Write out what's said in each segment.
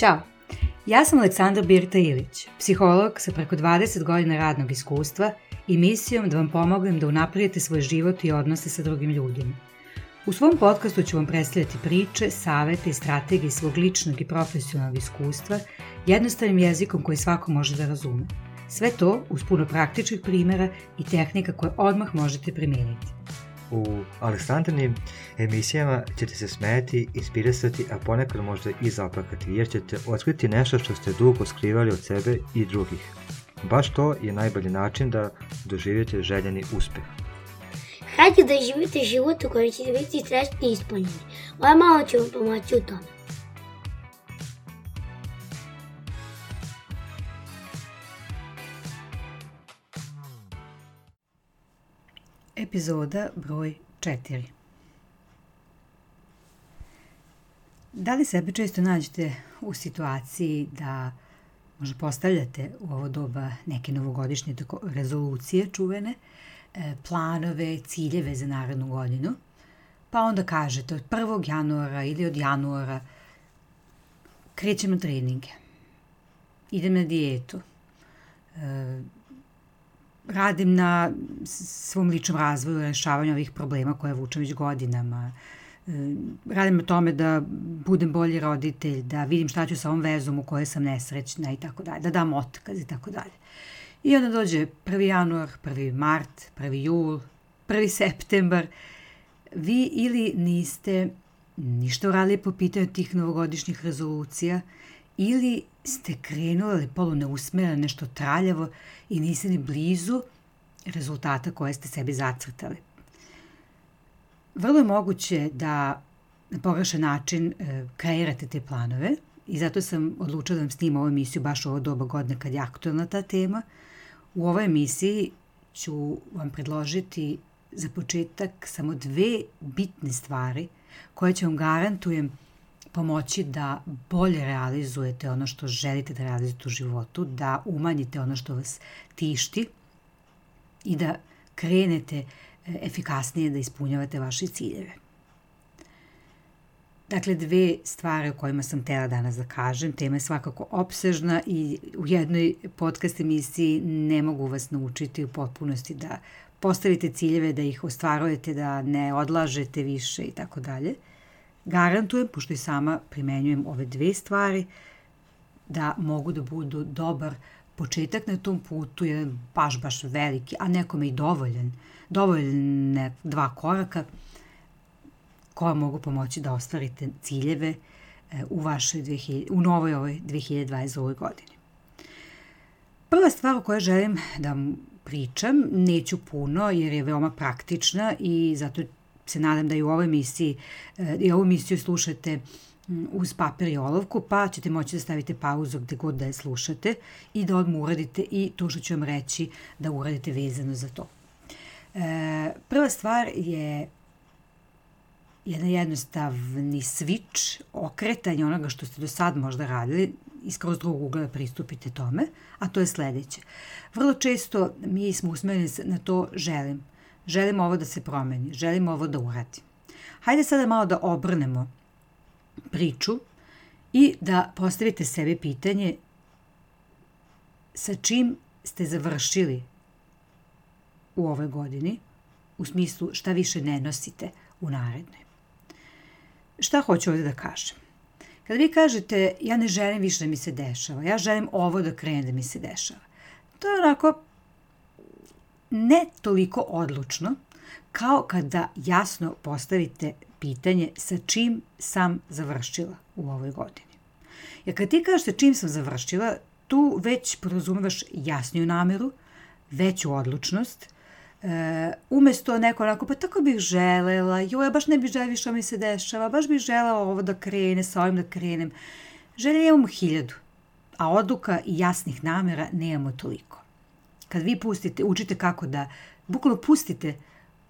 Ćao! Ja sam Aleksandar Birta Ilić, psiholog sa preko 20 godina radnog iskustva i misijom da vam pomognem da unaprijete svoj život i odnose sa drugim ljudima. U svom podcastu ću vam predstavljati priče, savete i strategije svog ličnog i profesionalnog iskustva jednostavnim jezikom koji svako može da razume. Sve to uz puno praktičnih primera i tehnika koje odmah možete primeniti. U Aleksandrnim emisijama ćete se smeti, inspirisati, a ponekad možda i zaplakati, jer ćete otkriti nešto što ste dugo skrivali od sebe i drugih. Baš to je najbolji način da doživite željeni uspeh. Hajde da živite život u kojem ćete biti srećni i ispunjeni. Moja mama će vam pomoći u tome. Epizoda broj 4 Da li sebe često nađete u situaciji da možda postavljate u ovo doba neke novogodišnje rezolucije čuvene, e, planove, ciljeve za narednu godinu, pa onda kažete od 1. januara ili od januara krećem na treninge, idem na dijetu, e, radim na svom ličnom razvoju, rešavanju ovih problema koje vučem već godinama. E, radim na tome da budem bolji roditelj, da vidim šta ću sa ovom vezom u kojoj sam nesrećna i tako dalje, da dam otkaz i tako dalje. I onda dođe 1. januar, 1. mart, 1. jul, 1. septembar. Vi ili niste ništa uradili po pitanju tih novogodišnjih rezolucija ili ste krenuli polu neusmereno, nešto traljavo i niste ni blizu rezultata koje ste sebi zacrtali. Vrlo je moguće da na pogrešan način e, kreirate te planove i zato sam odlučila da vam snimam ovu emisiju baš u ovo doba godine kad je aktualna ta tema. U ovoj emisiji ću vam predložiti za početak samo dve bitne stvari koje će vam garantujem pomoći da bolje realizujete ono što želite da realizujete u životu, da umanjite ono što vas tišti i da krenete e, efikasnije da ispunjavate vaše ciljeve. Dakle, dve stvari o kojima sam tela danas da kažem. Tema je svakako opsežna i u jednoj podcast emisiji ne mogu vas naučiti u potpunosti da postavite ciljeve, da ih ostvarujete, da ne odlažete više i tako dalje. Garantujem, pošto i sama primenjujem ove dve stvari, da mogu da budu dobar početak na tom putu, jedan baš, baš veliki, a nekome i dovoljan, dovoljne dva koraka koja mogu pomoći da ostvarite ciljeve e, u, vašoj 2000, u novoj ovoj 2022. godini. Prva stvar o kojoj želim da pričam, neću puno jer je veoma praktična i zato se nadam da i u ovoj emisiji e, i ovu emisiju slušate uz papir i olovku, pa ćete moći da stavite pauzu gde god da je slušate i da odmah uradite i to što ću vam reći da uradite vezano za to. E, prva stvar je jedan jednostavni switch, okretanje onoga što ste do sad možda radili, iz kroz drugog ugla pristupite tome, a to je sledeće. Vrlo često mi smo usmereni na to želim želim ovo da se promeni, želim ovo da uradim. Hajde sada malo da obrnemo priču i da postavite sebi pitanje sa čim ste završili u ovoj godini, u smislu šta više ne nosite u narednoj. Šta hoću ovde da kažem? Kada vi kažete ja ne želim više da mi se dešava, ja želim ovo da krene da mi se dešava, to je onako ne toliko odlučno kao kada jasno postavite pitanje sa čim sam završila u ovoj godini. Jer kad ti kažete čim sam završila, tu već porazumevaš jasniju nameru, veću odlučnost, e, umesto neko onako, pa tako bih želela, joj, baš ne bih želela što mi se dešava, baš bih želela ovo da krene, sa ovim da krenem. Želje imamo hiljadu, a odluka i jasnih namera nemamo toliko kad vi pustite, učite kako da bukvalno pustite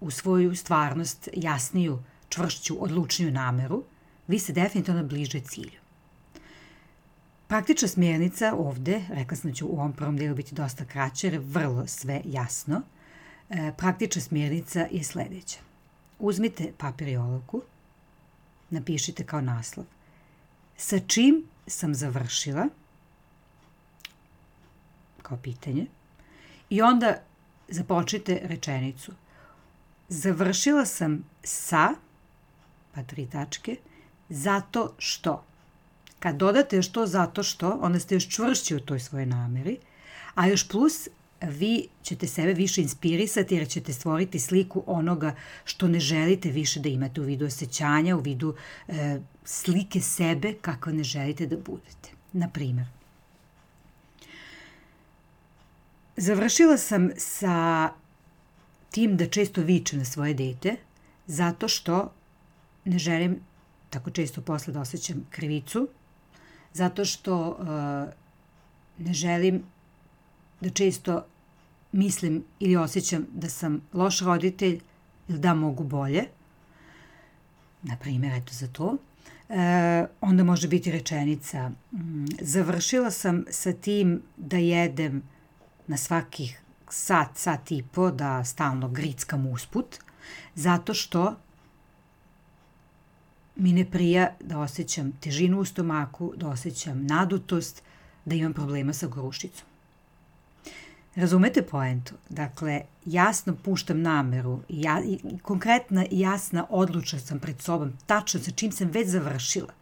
u svoju stvarnost jasniju, čvršću, odlučniju nameru, vi se definitivno bliže cilju. Praktična smjernica ovde, rekla sam da ću u ovom prvom delu biti dosta kraće, jer je vrlo sve jasno. E, praktična smjernica je sledeća. Uzmite papir i olovku, napišite kao naslov sa čim sam završila, kao pitanje, i onda započite rečenicu. Završila sam sa, pa tri tačke, zato što. Kad dodate još to zato što, onda ste još čvršći u toj svojoj nameri, a još plus vi ćete sebe više inspirisati jer ćete stvoriti sliku onoga što ne želite više da imate u vidu osjećanja, u vidu e, slike sebe kako ne želite da budete. Na primer, završila sam sa tim da često vičem na svoje dete zato što ne želim tako često posle da osjećam krivicu, zato što uh, ne želim da često mislim ili osjećam da sam loš roditelj ili da mogu bolje, na primjer, eto za to, e, onda može biti rečenica mm, završila sam sa tim da jedem na svakih sat, sat i po, da stalno grickam usput, zato što mi ne prija da osjećam težinu u stomaku, da osjećam nadutost, da imam problema sa grušicom. Razumete poentu? Dakle, jasno puštam nameru, ja, i, konkretna i jasna odlučna sam pred sobom, tačno sa čim sam već završila.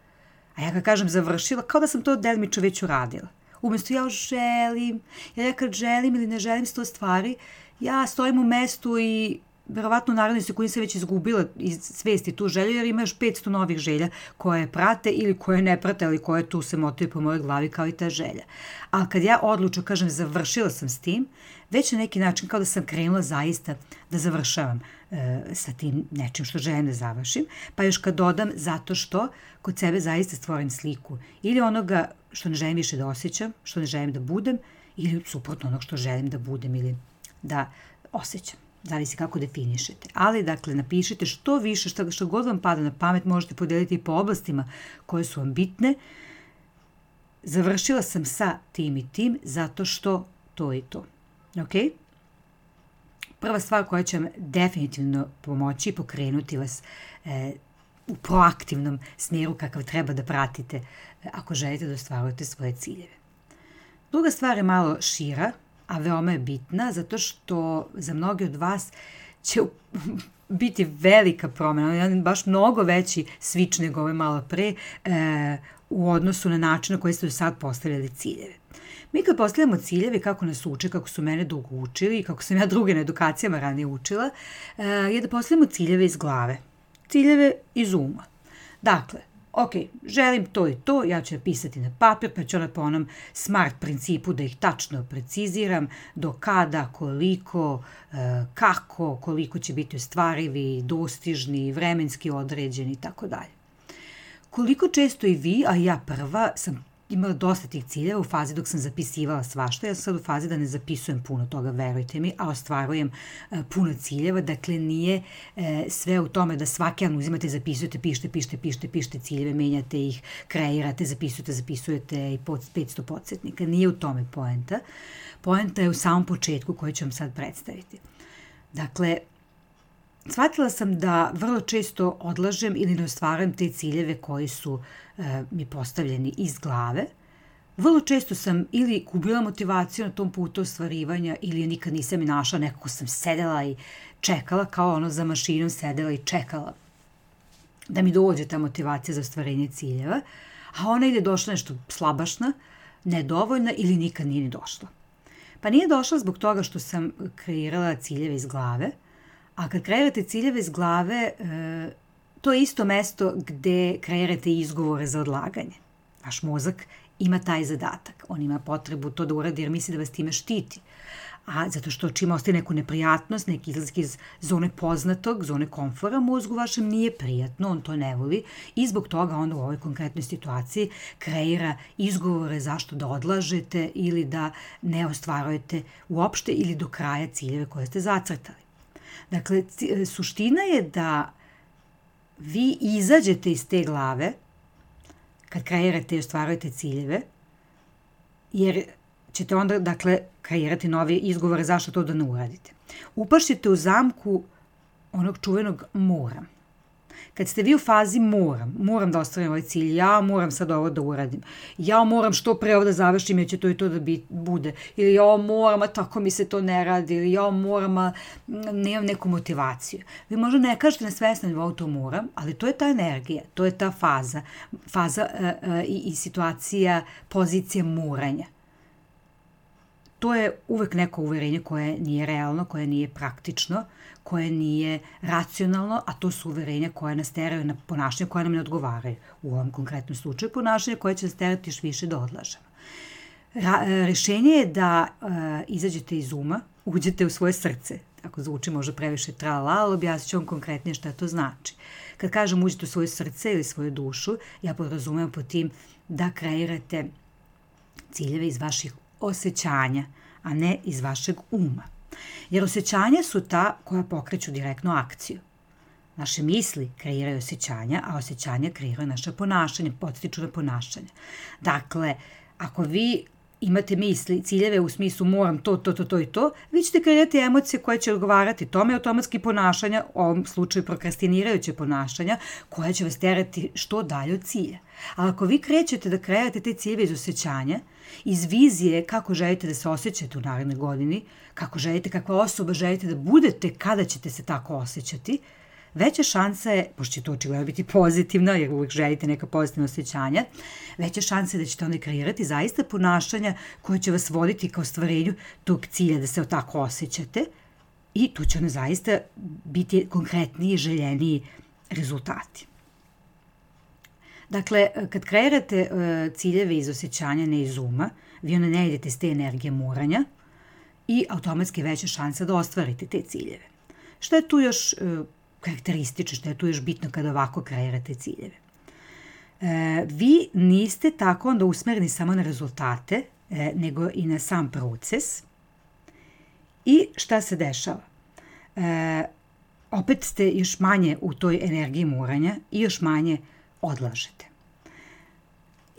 A ja kad kažem završila, kao da sam to delmično već uradila. Umesto ja želim, ja kad želim ili ne želim sto stvari, ja stojim u mestu i verovatno u narodnoj sekundi se već izgubila iz svesti tu želju, jer ima još 500 novih želja koje prate ili koje ne prate, ali koje tu se motaju po mojoj glavi kao i ta želja. A kad ja odlučno kažem završila sam s tim, već na neki način kao da sam krenula zaista da završavam e, sa tim nečim što želim da završim, pa još kad dodam zato što kod sebe zaista stvorim sliku ili onoga što ne želim više da osjećam, što ne želim da budem, ili suprotno onog što želim da budem ili da osjećam zavisi kako definišete. Ali, dakle, napišite što više, što, što god vam pada na pamet, možete podeliti po oblastima koje su vam bitne. Završila sam sa tim i tim zato što to i to. Ok? Prva stvar koja će vam definitivno pomoći i pokrenuti vas e, u proaktivnom smjeru kakav treba da pratite e, ako želite da ostvarujete svoje ciljeve. Druga stvar je malo šira, a veoma je bitna zato što za mnogi od vas će biti velika promena, baš mnogo veći switch nego ove malo pre e, u odnosu na način na koji ste do sad postavljali ciljeve. Mi kad postavljamo ciljeve, kako nas uče, kako su mene dugo učili i kako sam ja druge na edukacijama ranije učila, e, je da postavljamo ciljeve iz glave. Ciljeve iz uma. Dakle, ok, želim to i to, ja ću pisati na papir, pa ću onda po onom smart principu da ih tačno preciziram, do kada, koliko, e, kako, koliko će biti ostvarivi, dostižni, vremenski određeni i tako dalje. Koliko često i vi, a ja prva, sam imala dosta tih ciljeva u fazi dok sam zapisivala svašta. Ja sam sad u fazi da ne zapisujem puno toga, verujte mi, a ostvarujem e, puno ciljeva. Dakle, nije e, sve u tome da svaki dan uzimate, zapisujete, pišete, pišete, pišete, pišete ciljeve, menjate ih, kreirate, zapisujete, zapisujete i pod, 500 podsjetnika. Nije u tome poenta. Poenta je u samom početku koju ću vam sad predstaviti. Dakle, shvatila sam da vrlo često odlažem ili ne ostvarujem te ciljeve koji su e, mi postavljeni iz glave. Vrlo često sam ili gubila motivaciju na tom putu ostvarivanja ili je nikad nisam i našla, nekako sam sedela i čekala kao ono za mašinom sedela i čekala da mi dođe ta motivacija za ostvarenje ciljeva, a ona ide došla nešto slabašna, nedovoljna ili nikad nije ni došla. Pa nije došla zbog toga što sam kreirala ciljeve iz glave, A kad kreirate ciljeve iz glave, e, to je isto mesto gde kreirate izgovore za odlaganje. Vaš mozak ima taj zadatak. On ima potrebu to da uradi jer misli da vas time štiti. A zato što čim ostaje neku neprijatnost, neki izlazak iz zone poznatog, zone komfora, mozgu vašem nije prijatno, on to ne voli i zbog toga onda u ovoj konkretnoj situaciji kreira izgovore zašto da odlažete ili da ne ostvarujete uopšte ili do kraja ciljeve koje ste zacrtali. Dakle, suština je da vi izađete iz te glave kad kreirate i ostvarujete ciljeve, jer ćete onda, dakle, kreirati nove izgovore zašto to da ne uradite. Upašćete u zamku onog čuvenog moram. Kad ste vi u fazi moram, moram da ostvarim ovaj cilj, ja moram sad ovo da uradim, ja moram što pre ovo da završim jer će to i to da bi, bude, ili ja moram, a tako mi se to ne radi, ili ja moram, a nemam neku motivaciju. Vi možda ne kažete na svesnom nivou to moram, ali to je ta energija, to je ta faza, faza uh, uh, i, i situacija, pozicija moranja to je uvek neko uverenje koje nije realno, koje nije praktično, koje nije racionalno, a to su uverenja koje nas teraju na ponašanje koje nam ne odgovaraju. U ovom konkretnom slučaju ponašanje koje će nas terati još više da odlažemo. Ra, e, rešenje je da e, izađete iz uma, uđete u svoje srce. Ako zvuči možda previše trala, ali objasnit ću vam konkretnije šta to znači. Kad kažem uđete u svoje srce ili svoju dušu, ja podrazumem po tim da kreirate ciljeve iz vaših osjećanja, a ne iz vašeg uma. Jer osjećanja su ta koja pokreću direktno akciju. Naše misli kreiraju osjećanja, a osjećanja kreiraju naše ponašanje, podstiču na ponašanje. Dakle, ako vi imate misli, ciljeve u smislu moram to, to, to, to i to, vi ćete kreirati emocije koje će odgovarati tome automatski ponašanja, u ovom slučaju prokrastinirajuće ponašanja, koja će vas terati što dalje od cilja. Ali ako vi krećete da kreirate te ciljeve iz osjećanja, iz vizije kako želite da se osjećate u narednoj godini, kako želite, kakva osoba želite da budete kada ćete se tako osjećati, veća šansa je, pošto će to očigledno biti pozitivno, jer uvijek želite neka pozitivna osjećanja, veća šansa je da ćete onda kreirati zaista ponašanja koje će vas voditi ka ostvarenju tog cilja da se tako osjećate i tu će onda zaista biti konkretniji, željeniji rezultati. Dakle, kad kreirate uh, ciljeve iz osjećanja, ne iz uma, vi onda ne idete s te energije moranja i automatski veća šansa da ostvarite te ciljeve. Šta je tu još uh, karakteristično, šta je tu još bitno kada ovako kreirate ciljeve? E, vi niste tako onda usmereni samo na rezultate, e, nego i na sam proces. I šta se dešava? E, opet ste još manje u toj energiji moranja i još manje odlažete.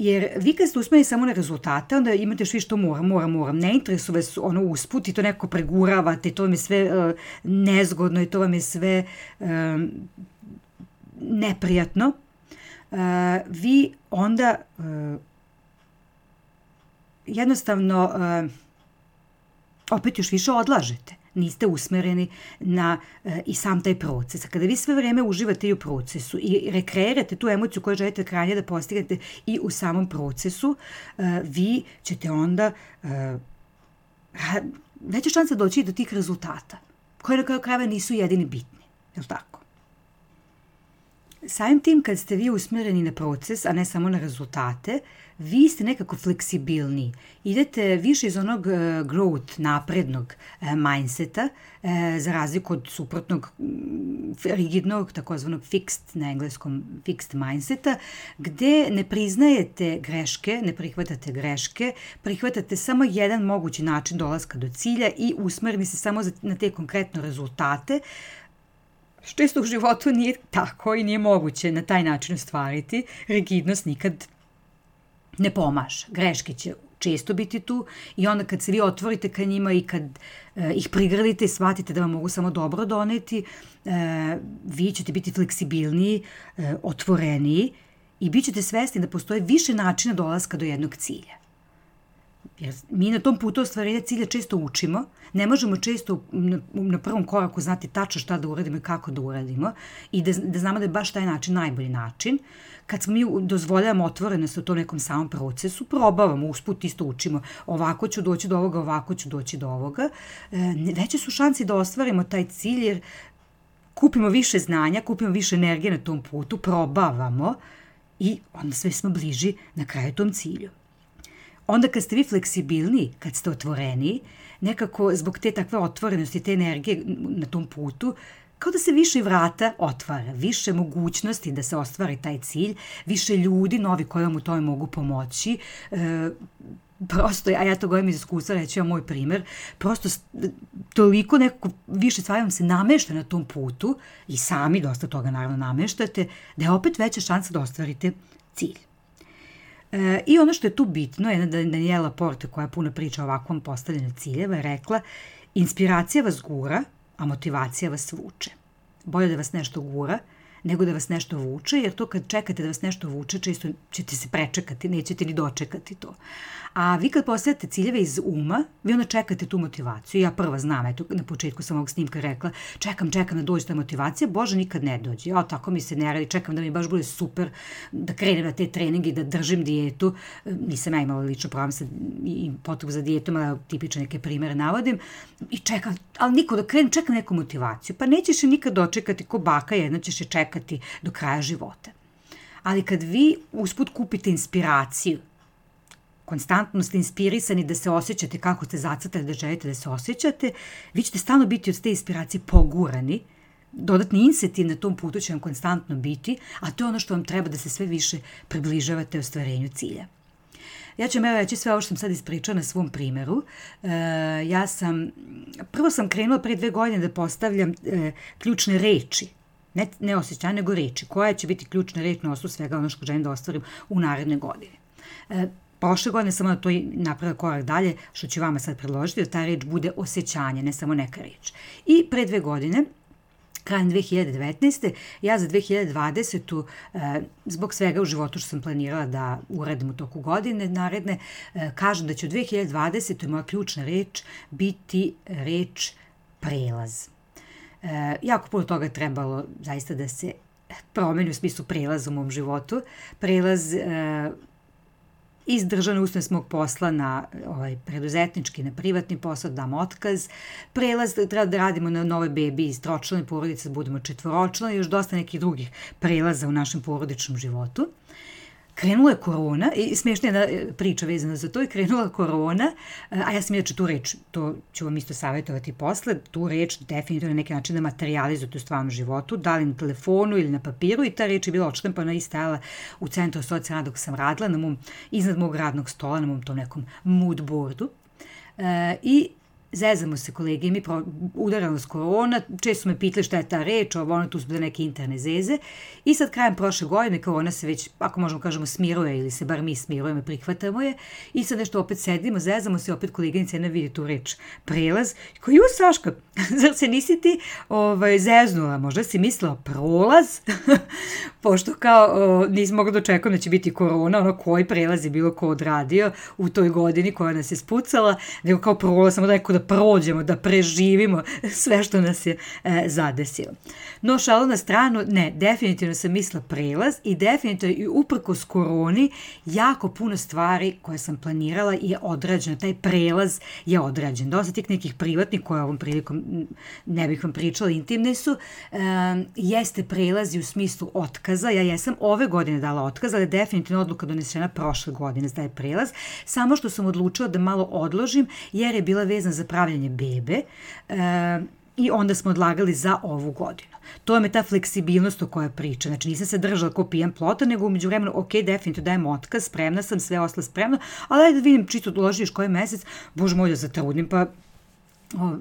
Jer vi kad ste usmeni samo na rezultate, onda imate još više to moram, moram, moram. Ne interesuje vas ono usput i to neko preguravate, to vam je sve uh, nezgodno i to vam je sve uh, neprijatno. Uh, vi onda uh, jednostavno uh, opet još više odlažete niste usmereni na e, i sam taj proces. A kada vi sve vreme uživate i u procesu i rekreirate tu emociju koju želite krajnje da postignete i u samom procesu, e, vi ćete onda e, veća šansa doći do tih rezultata, koji na kraju krajeva nisu jedini bitni. Je li tako? Samim tim kad ste vi usmereni na proces, a ne samo na rezultate, vi ste nekako fleksibilni. Idete više iz onog uh, growth, naprednog uh, mindseta, uh, za razliku od suprotnog rigidnog, takozvanog fixed, na engleskom fixed mindseta, gde ne priznajete greške, ne prihvatate greške, prihvatate samo jedan mogući način dolaska do cilja i usmerni se samo na te konkretno rezultate, što često u životu nije tako i nije moguće na taj način ostvariti. Rigidnost nikad ne pomaže. Greške će često biti tu i onda kad se vi otvorite ka njima i kad e, ih prigrlite i shvatite da vam mogu samo dobro doneti, e, vi ćete biti fleksibilniji, e, otvoreniji i bit ćete svesni da postoje više načina dolaska do jednog cilja. Jer mi na tom putu ostvarenja cilja često učimo, ne možemo često na, prvom koraku znati tačno šta da uradimo i kako da uradimo i da, da znamo da je baš taj način najbolji način. Kad smo mi dozvoljavamo otvorenost u tom nekom samom procesu, probavamo, usput isto učimo, ovako ću doći do ovoga, ovako ću doći do ovoga, e, veće su šansi da ostvarimo taj cilj jer kupimo više znanja, kupimo više energije na tom putu, probavamo i onda sve smo bliži na kraju tom cilju onda kad ste vi fleksibilni, kad ste otvoreni, nekako zbog te takve otvorenosti, te energije na tom putu, kao da se više vrata otvara, više mogućnosti da se ostvari taj cilj, više ljudi novi koji vam u tome mogu pomoći, e, prosto, a ja to govorim iz iskustva, reći vam moj primer, prosto toliko nekako više stvari vam se namešta na tom putu i sami dosta toga naravno nameštate, da je opet veća šansa da ostvarite cilj. E, I ono što je tu bitno, jedna Daniela Porte koja puno priča o ovakvom postavljanju ciljeva je rekla inspiracija vas gura, a motivacija vas vuče. Bolje da vas nešto gura nego da vas nešto vuče, jer to kad čekate da vas nešto vuče, često ćete se prečekati, nećete ni dočekati to. A vi kad postavljate ciljeve iz uma, vi onda čekate tu motivaciju. Ja prva znam, eto, na početku sam ovog snimka rekla, čekam, čekam da dođe ta motivacija, Bože, nikad ne dođe. Ja, tako mi se ne radi, čekam da mi baš bude super, da krenem na te treninge, da držim dijetu. Nisam ja imala lično problem sa i potrebu za dijetom, ali tipične neke primere navodim. I čekam, ali niko da krenem, čekam neku motivaciju. Pa nećeš je nikad dočekati ko baka, jedna ćeš je čekati do kraja života. Ali kad vi usput kupite inspiraciju, konstantno ste inspirisani da se osjećate kako ste zacrtali da želite da se osjećate, vi ćete stalno biti od te inspiracije pogurani, dodatni insetiv na tom putu će vam konstantno biti, a to je ono što vam treba da se sve više približavate ostvarenju cilja. Ja ću vam reći sve ovo što sam sad ispričala na svom primeru. E, ja sam, prvo sam krenula pre dve godine da postavljam e, ključne reči ne, ne osjećanja, nego reči. Koja će biti ključna reč na osnovu svega ono što želim da ostvarim u naredne godine. E, Prošle godine sam na to i napravila korak dalje, što ću vama sad predložiti, da ta reč bude osjećanje, ne samo neka reč. I pre dve godine, krajem 2019. Ja za 2020. E, zbog svega u životu što sam planirala da uradim u toku godine naredne, e, kažem da će u 2020. moja ključna reč biti reč prelaz. E, jako puno toga trebalo zaista da se promeni u smislu prelaza u mom životu. Prelaz e, iz državne ustanove s mog posla na ovaj, preduzetnički, na privatni posao, dam otkaz, prelaz, treba da radimo na nove bebi iz tročlane porodice, da budemo četvoročlane i još dosta nekih drugih prelaza u našem porodičnom životu krenula je korona i smiješna jedna e, priča vezana za to je krenula korona, e, a ja sam inače tu reč, to ću vam isto savjetovati posle, tu reč definitivno na neki način da materializujete u stvarnom životu, da li na telefonu ili na papiru i ta reč je bila odštampana i stajala u centru socijalna dok sam radila, na mom, iznad mog radnog stola, na mom tom nekom mood boardu. E, I zezamo se kolege, mi pro, udaramo s korona, često me pitali šta je ta reč, ovo ono tu su bile neke interne zeze. I sad krajem prošle godine korona se već, ako možemo kažemo, smiruje ili se bar mi smirujemo, prihvatamo je i sad nešto opet sedimo, zezamo se opet koleginica jedna vidi tu reč prelaz i koji ju Saška, zar se nisi ti ovaj, zeznula, možda si mislila prolaz, pošto kao o, nisam mogla da da će biti korona, ono koji prelaz je bilo ko odradio u toj godini koja nas je spucala, nego kao prolaz, samo da neko da da prođemo, da preživimo sve što nas je e, zadesilo. No, šalo na stranu, ne, definitivno sam mislila prelaz i definitivno i uprkos koroni jako puno stvari koje sam planirala je odrađeno, taj prelaz je odrađen. Dosta tih nekih privatnih koje ovom prilikom ne bih vam pričala, intimne su, e, jeste prelazi u smislu otkaza. Ja jesam ove godine dala otkaz, ali definitivno odluka donesena prošle godine za taj prelaz, samo što sam odlučila da malo odložim jer je bila vezana za pravljanje bebe e, i onda smo odlagali za ovu godinu. To je me ta fleksibilnost o kojoj priča. Znači nisam se držala ko pijan plota, nego umeđu vremenu, ok, definitivno dajem otkaz, spremna sam, sve ostalo spremno, ali ajde da vidim čisto doložiš koji mesec, bože moj da zatrudnim, pa o,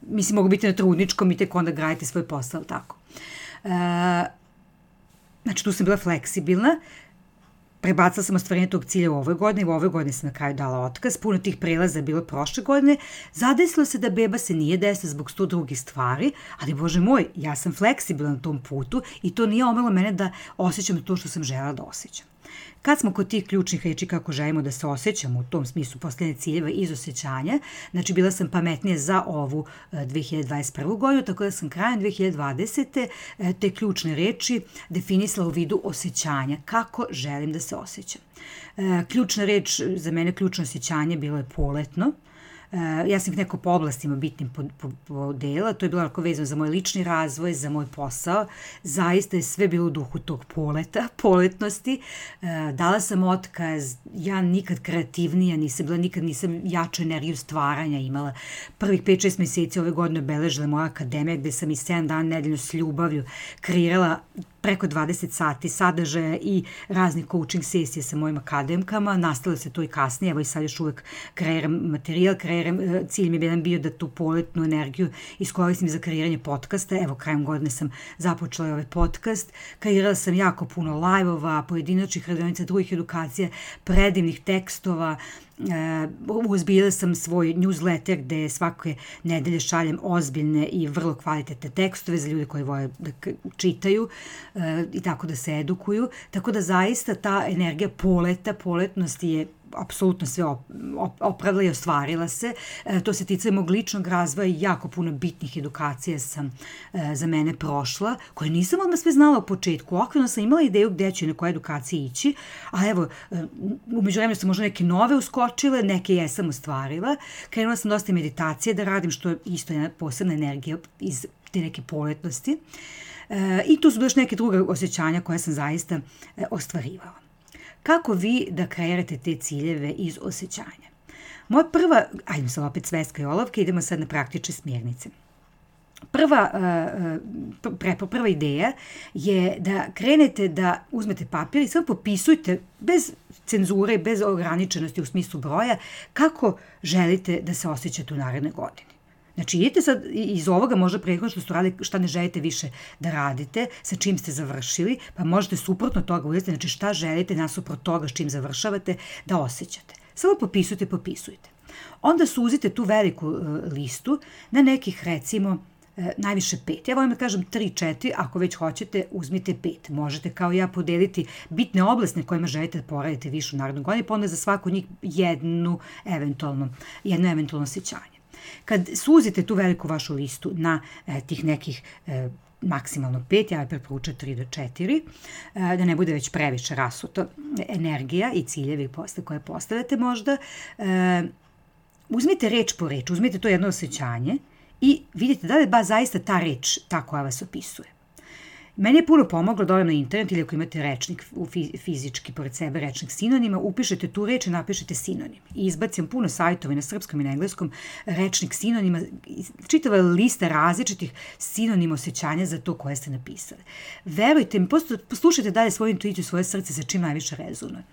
mislim mogu biti na trudničkom i tek onda graditi svoj posao, tako. E, znači tu sam bila fleksibilna, prebacala sam ostvarenje tog cilja u ovoj godini, u ovoj godini sam na kraju dala otkaz, puno tih prelaza je bilo prošle godine, zadesilo se da beba se nije desila zbog sto drugih stvari, ali bože moj, ja sam fleksibilan na tom putu i to nije omelo mene da osjećam to što sam žela da osjećam. Kad smo kod tih ključnih reči kako želimo da se osjećamo u tom smislu postavljanja ciljeva iz osjećanja, znači bila sam pametnija za ovu 2021. E, godinu, tako da sam krajem 2020. E, te ključne reči definisala u vidu osjećanja, kako želim da se osjećam. E, ključna reč, za mene ključno osjećanje bilo je poletno, ja sam ih neko po oblastima bitnim podela, to je bilo ako vezano za moj lični razvoj, za moj posao. Zaista je sve bilo u duhu tog poleta, poletnosti. Uh, dala sam otkaz, ja nikad kreativnija nisam bila, nikad nisam jaču energiju stvaranja imala. Prvih 5-6 meseci ove godine obeležila moja akademija gde sam i 7 dana nedeljno s ljubavlju kreirala preko 20 sati sadržaja i raznih coaching sesije sa mojim akademkama. Nastalo se to i kasnije, evo i sad još uvek kreiram materijal, kreiram, e, cilj mi je jedan bio da tu poletnu energiju iskoristim za kreiranje podcasta. Evo, krajem godine sam započela ovaj podcast. Kreirala sam jako puno live-ova, pojedinačnih radionica, drugih edukacija, predivnih tekstova, uzbila sam svoj newsletter gde svake nedelje šaljem ozbiljne i vrlo kvalitetne tekstove za ljude koji vole da čitaju. e, i tako da se edukuju, tako da zaista ta energija poleta, poletnosti je apsolutno sve op, op, opravila i ostvarila se. E, to se tiče mog ličnog razvoja i jako puno bitnih edukacija sam e, za mene prošla, koje nisam odmah sve znala u početku. Okvirno sam imala ideju gde ću na koje edukacije ići, a evo, e, umeđu vremenu sam možda neke nove uskočile, neke jesam ostvarila. Krenula sam dosta meditacije da radim, što je isto jedna posebna energija iz te neke poletnosti. E, I tu su još neke druge osjećanja koje sam zaista e, ostvarivala. Kako vi da kreirate te ciljeve iz osjećanja? Moja prva, ajde sad opet sveska i olovka, idemo sad na praktične smjernice. Prva, uh, prepo, prva ideja je da krenete da uzmete papir i samo popisujte bez cenzure, bez ograničenosti u smislu broja kako želite da se osjećate u narednoj godini. Znači, idete sad iz ovoga možda prethodno što ste radili, šta ne želite više da radite, sa čim ste završili, pa možete suprotno toga uzeti, znači šta želite nasuprot toga s čim završavate da osjećate. Samo popisujte, popisujte. Onda suzite tu veliku uh, listu na nekih, recimo, e, najviše pet. Ja volim da kažem 3-4, ako već hoćete, uzmite pet. Možete kao ja podeliti bitne oblasti na kojima želite da poradite više u narodnom godini, pa onda za svaku njih jednu eventualno, jedno eventualno osjećanje. Kad suzite tu veliku vašu listu na e, tih nekih e, maksimalno 5, ja preporučam 3 do 4, e, da ne bude već previše rasuto energija i ciljevi posle koje postavljate možda. E, uzmite reč po reč, uzmite to jedno osjećanje i vidite da li je ba zaista ta reč ta koja vas opisuje. Meni je puno pomoglo da na internet ili ako imate rečnik u fizički pored sebe rečnik sinonima, upišete tu reč i napišete sinonim. I izbacim puno sajtova na srpskom i na engleskom rečnik sinonima, čitava lista različitih sinonima osjećanja za to koje ste napisali. Verujte mi, poslušajte dalje svoju intuiciju, svoje srce sa čim najviše rezonuje.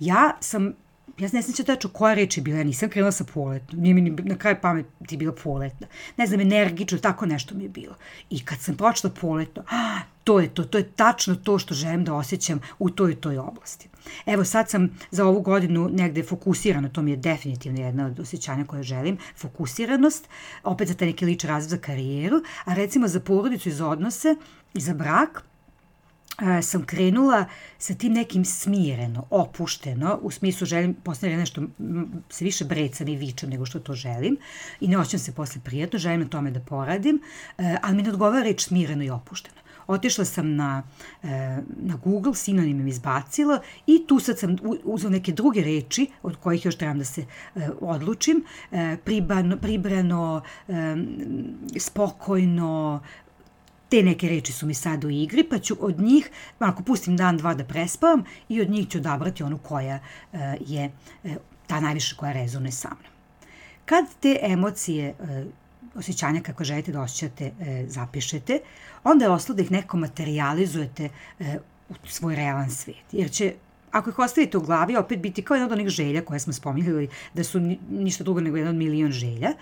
Ja sam ja ne znam tačno koja reč je bila, ja nisam krenula sa poletno, nije mi ni na kraju pameti bila poletna. Ne znam, energično, tako nešto mi je bilo. I kad sam počela poletno, ah, to je to, to je tačno to što želim da osjećam u toj i toj oblasti. Evo sad sam za ovu godinu negde fokusirana, to mi je definitivno jedna od osjećanja koje želim, fokusiranost, opet za taj neki lič razvoj za karijeru, a recimo za porodicu i za odnose i za brak, e, sam krenula sa tim nekim smireno, opušteno, u smislu želim postaviti nešto, se više brecam i vičem nego što to želim i ne osjećam se posle prijatno, želim na tome da poradim, e, ali mi ne odgovara reč smireno i opušteno. Otišla sam na, e, na Google, sinonim izbacila i tu sad sam uzela neke druge reči od kojih još trebam da se e, odlučim. E, pribrano, pribrano spokojno, te neke reči su mi sad u igri, pa ću od njih, ako pustim dan, dva da prespavam i od njih ću odabrati onu koja je ta najviše koja rezone sa mnom. Kad te emocije osjećanja kako želite da osjećate, zapišete, onda je ostalo da ih neko materializujete e, u svoj realan svet. Jer će ako ih ostavite u glavi, opet biti kao jedna od onih želja koje smo spominjali, da su ništa drugo nego jedan milion želja,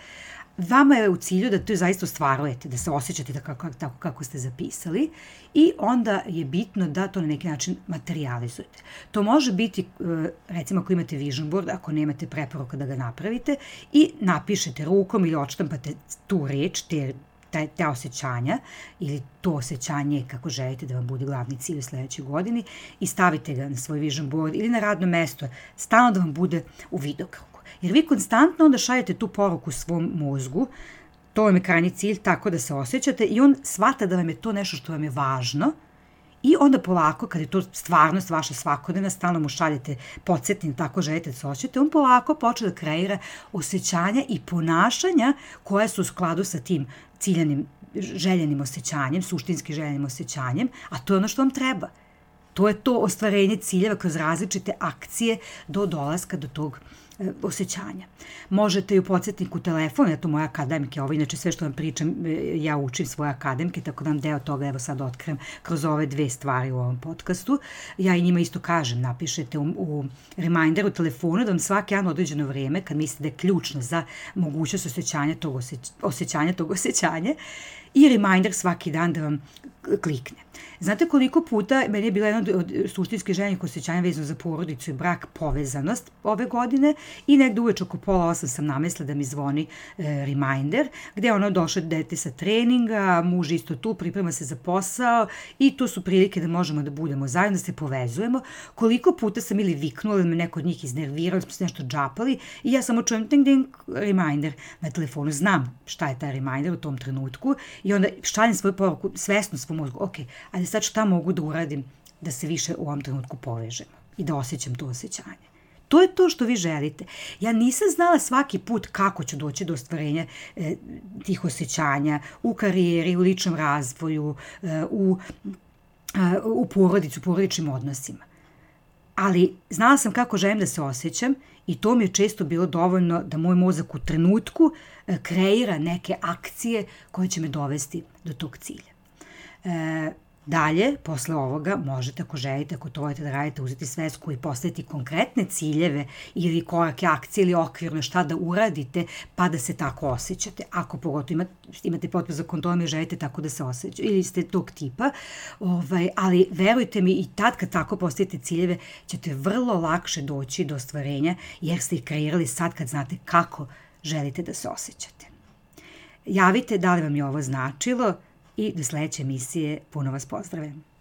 vama je u cilju da to zaista ostvarujete, da se osjećate tako, tako kako ste zapisali i onda je bitno da to na neki način materializujete. To može biti, e, recimo ako imate vision board, ako nemate preporuka da ga napravite i napišete rukom ili odštampate tu reč, te te, te osjećanja ili to osjećanje kako želite da vam bude glavni cilj u sledećoj godini i stavite ga na svoj vision board ili na radno mesto, stalno da vam bude u vidokrugu. Jer vi konstantno onda šaljete tu poruku svom mozgu, to vam je krajnji cilj, tako da se osjećate i on shvata da vam je to nešto što vam je važno i onda polako, kad je to stvarnost vaša svakodnevna, stalno mu šaljete podsjetnik, tako želite da se osjećate, on polako počne da kreira osjećanja i ponašanja koja su u skladu sa tim ciljanim, željenim osjećanjem, suštinski željenim osjećanjem, a to je ono što vam treba. To je to ostvarenje ciljeva kroz različite akcije do dolaska do tog E, osjećanja. Možete i u podsjetniku telefona, ja to moja akademike, ovo inače sve što vam pričam, e, ja učim svoje akademike, tako da vam deo toga evo sad otkrem kroz ove dve stvari u ovom podcastu. Ja i njima isto kažem, napišete u, u reminderu telefonu da vam svaki jedan određeno vreme, kad mislite da je ključno za mogućnost osjećanja tog, osjeć, osjećanja tog osjećanja, i reminder svaki dan da vam klikne. Znate koliko puta, meni je bila jedna od suštinskih ženih osjećanja vezano za porodicu i brak povezanost ove godine i negde uveč oko pola osam sam namesla da mi zvoni e, reminder, gde ono došlo dete sa treninga, muž isto tu, priprema se za posao i tu su prilike da možemo da budemo zajedno, da se povezujemo. Koliko puta sam ili viknula da me neko od njih iznervirao, da smo se nešto džapali i ja samo čujem ding ding reminder na telefonu, znam šta je taj reminder u tom trenutku i onda šaljem svoju poruku svesno svom mozgu, ok, ali sad šta mogu da uradim da se više u ovom trenutku povežemo i da osjećam to osjećanje. To je to što vi želite. Ja nisam znala svaki put kako ću doći do ostvarenja e, tih osjećanja u karijeri, u ličnom razvoju, e, u, e, u porodicu, u porodičnim odnosima. Ali znala sam kako želim da se osjećam i to mi je često bilo dovoljno da moj mozak u trenutku e, kreira neke akcije koje će me dovesti do tog cilja. E, Dalje, posle ovoga, možete, ako želite, ako to volite da radite, uzeti svesku i postaviti konkretne ciljeve ili korake, akcije ili okvirno šta da uradite, pa da se tako osjećate. Ako pogotovo imate, imate potrebe za kontrolom i želite tako da se osjećate, ili ste tog tipa, ovaj, ali verujte mi i tad kad tako postavite ciljeve, ćete vrlo lakše doći do ostvarenja, jer ste ih kreirali sad kad znate kako želite da se osjećate. Javite da li vam je ovo značilo, i do sledeće emisije puno vas pozdravim.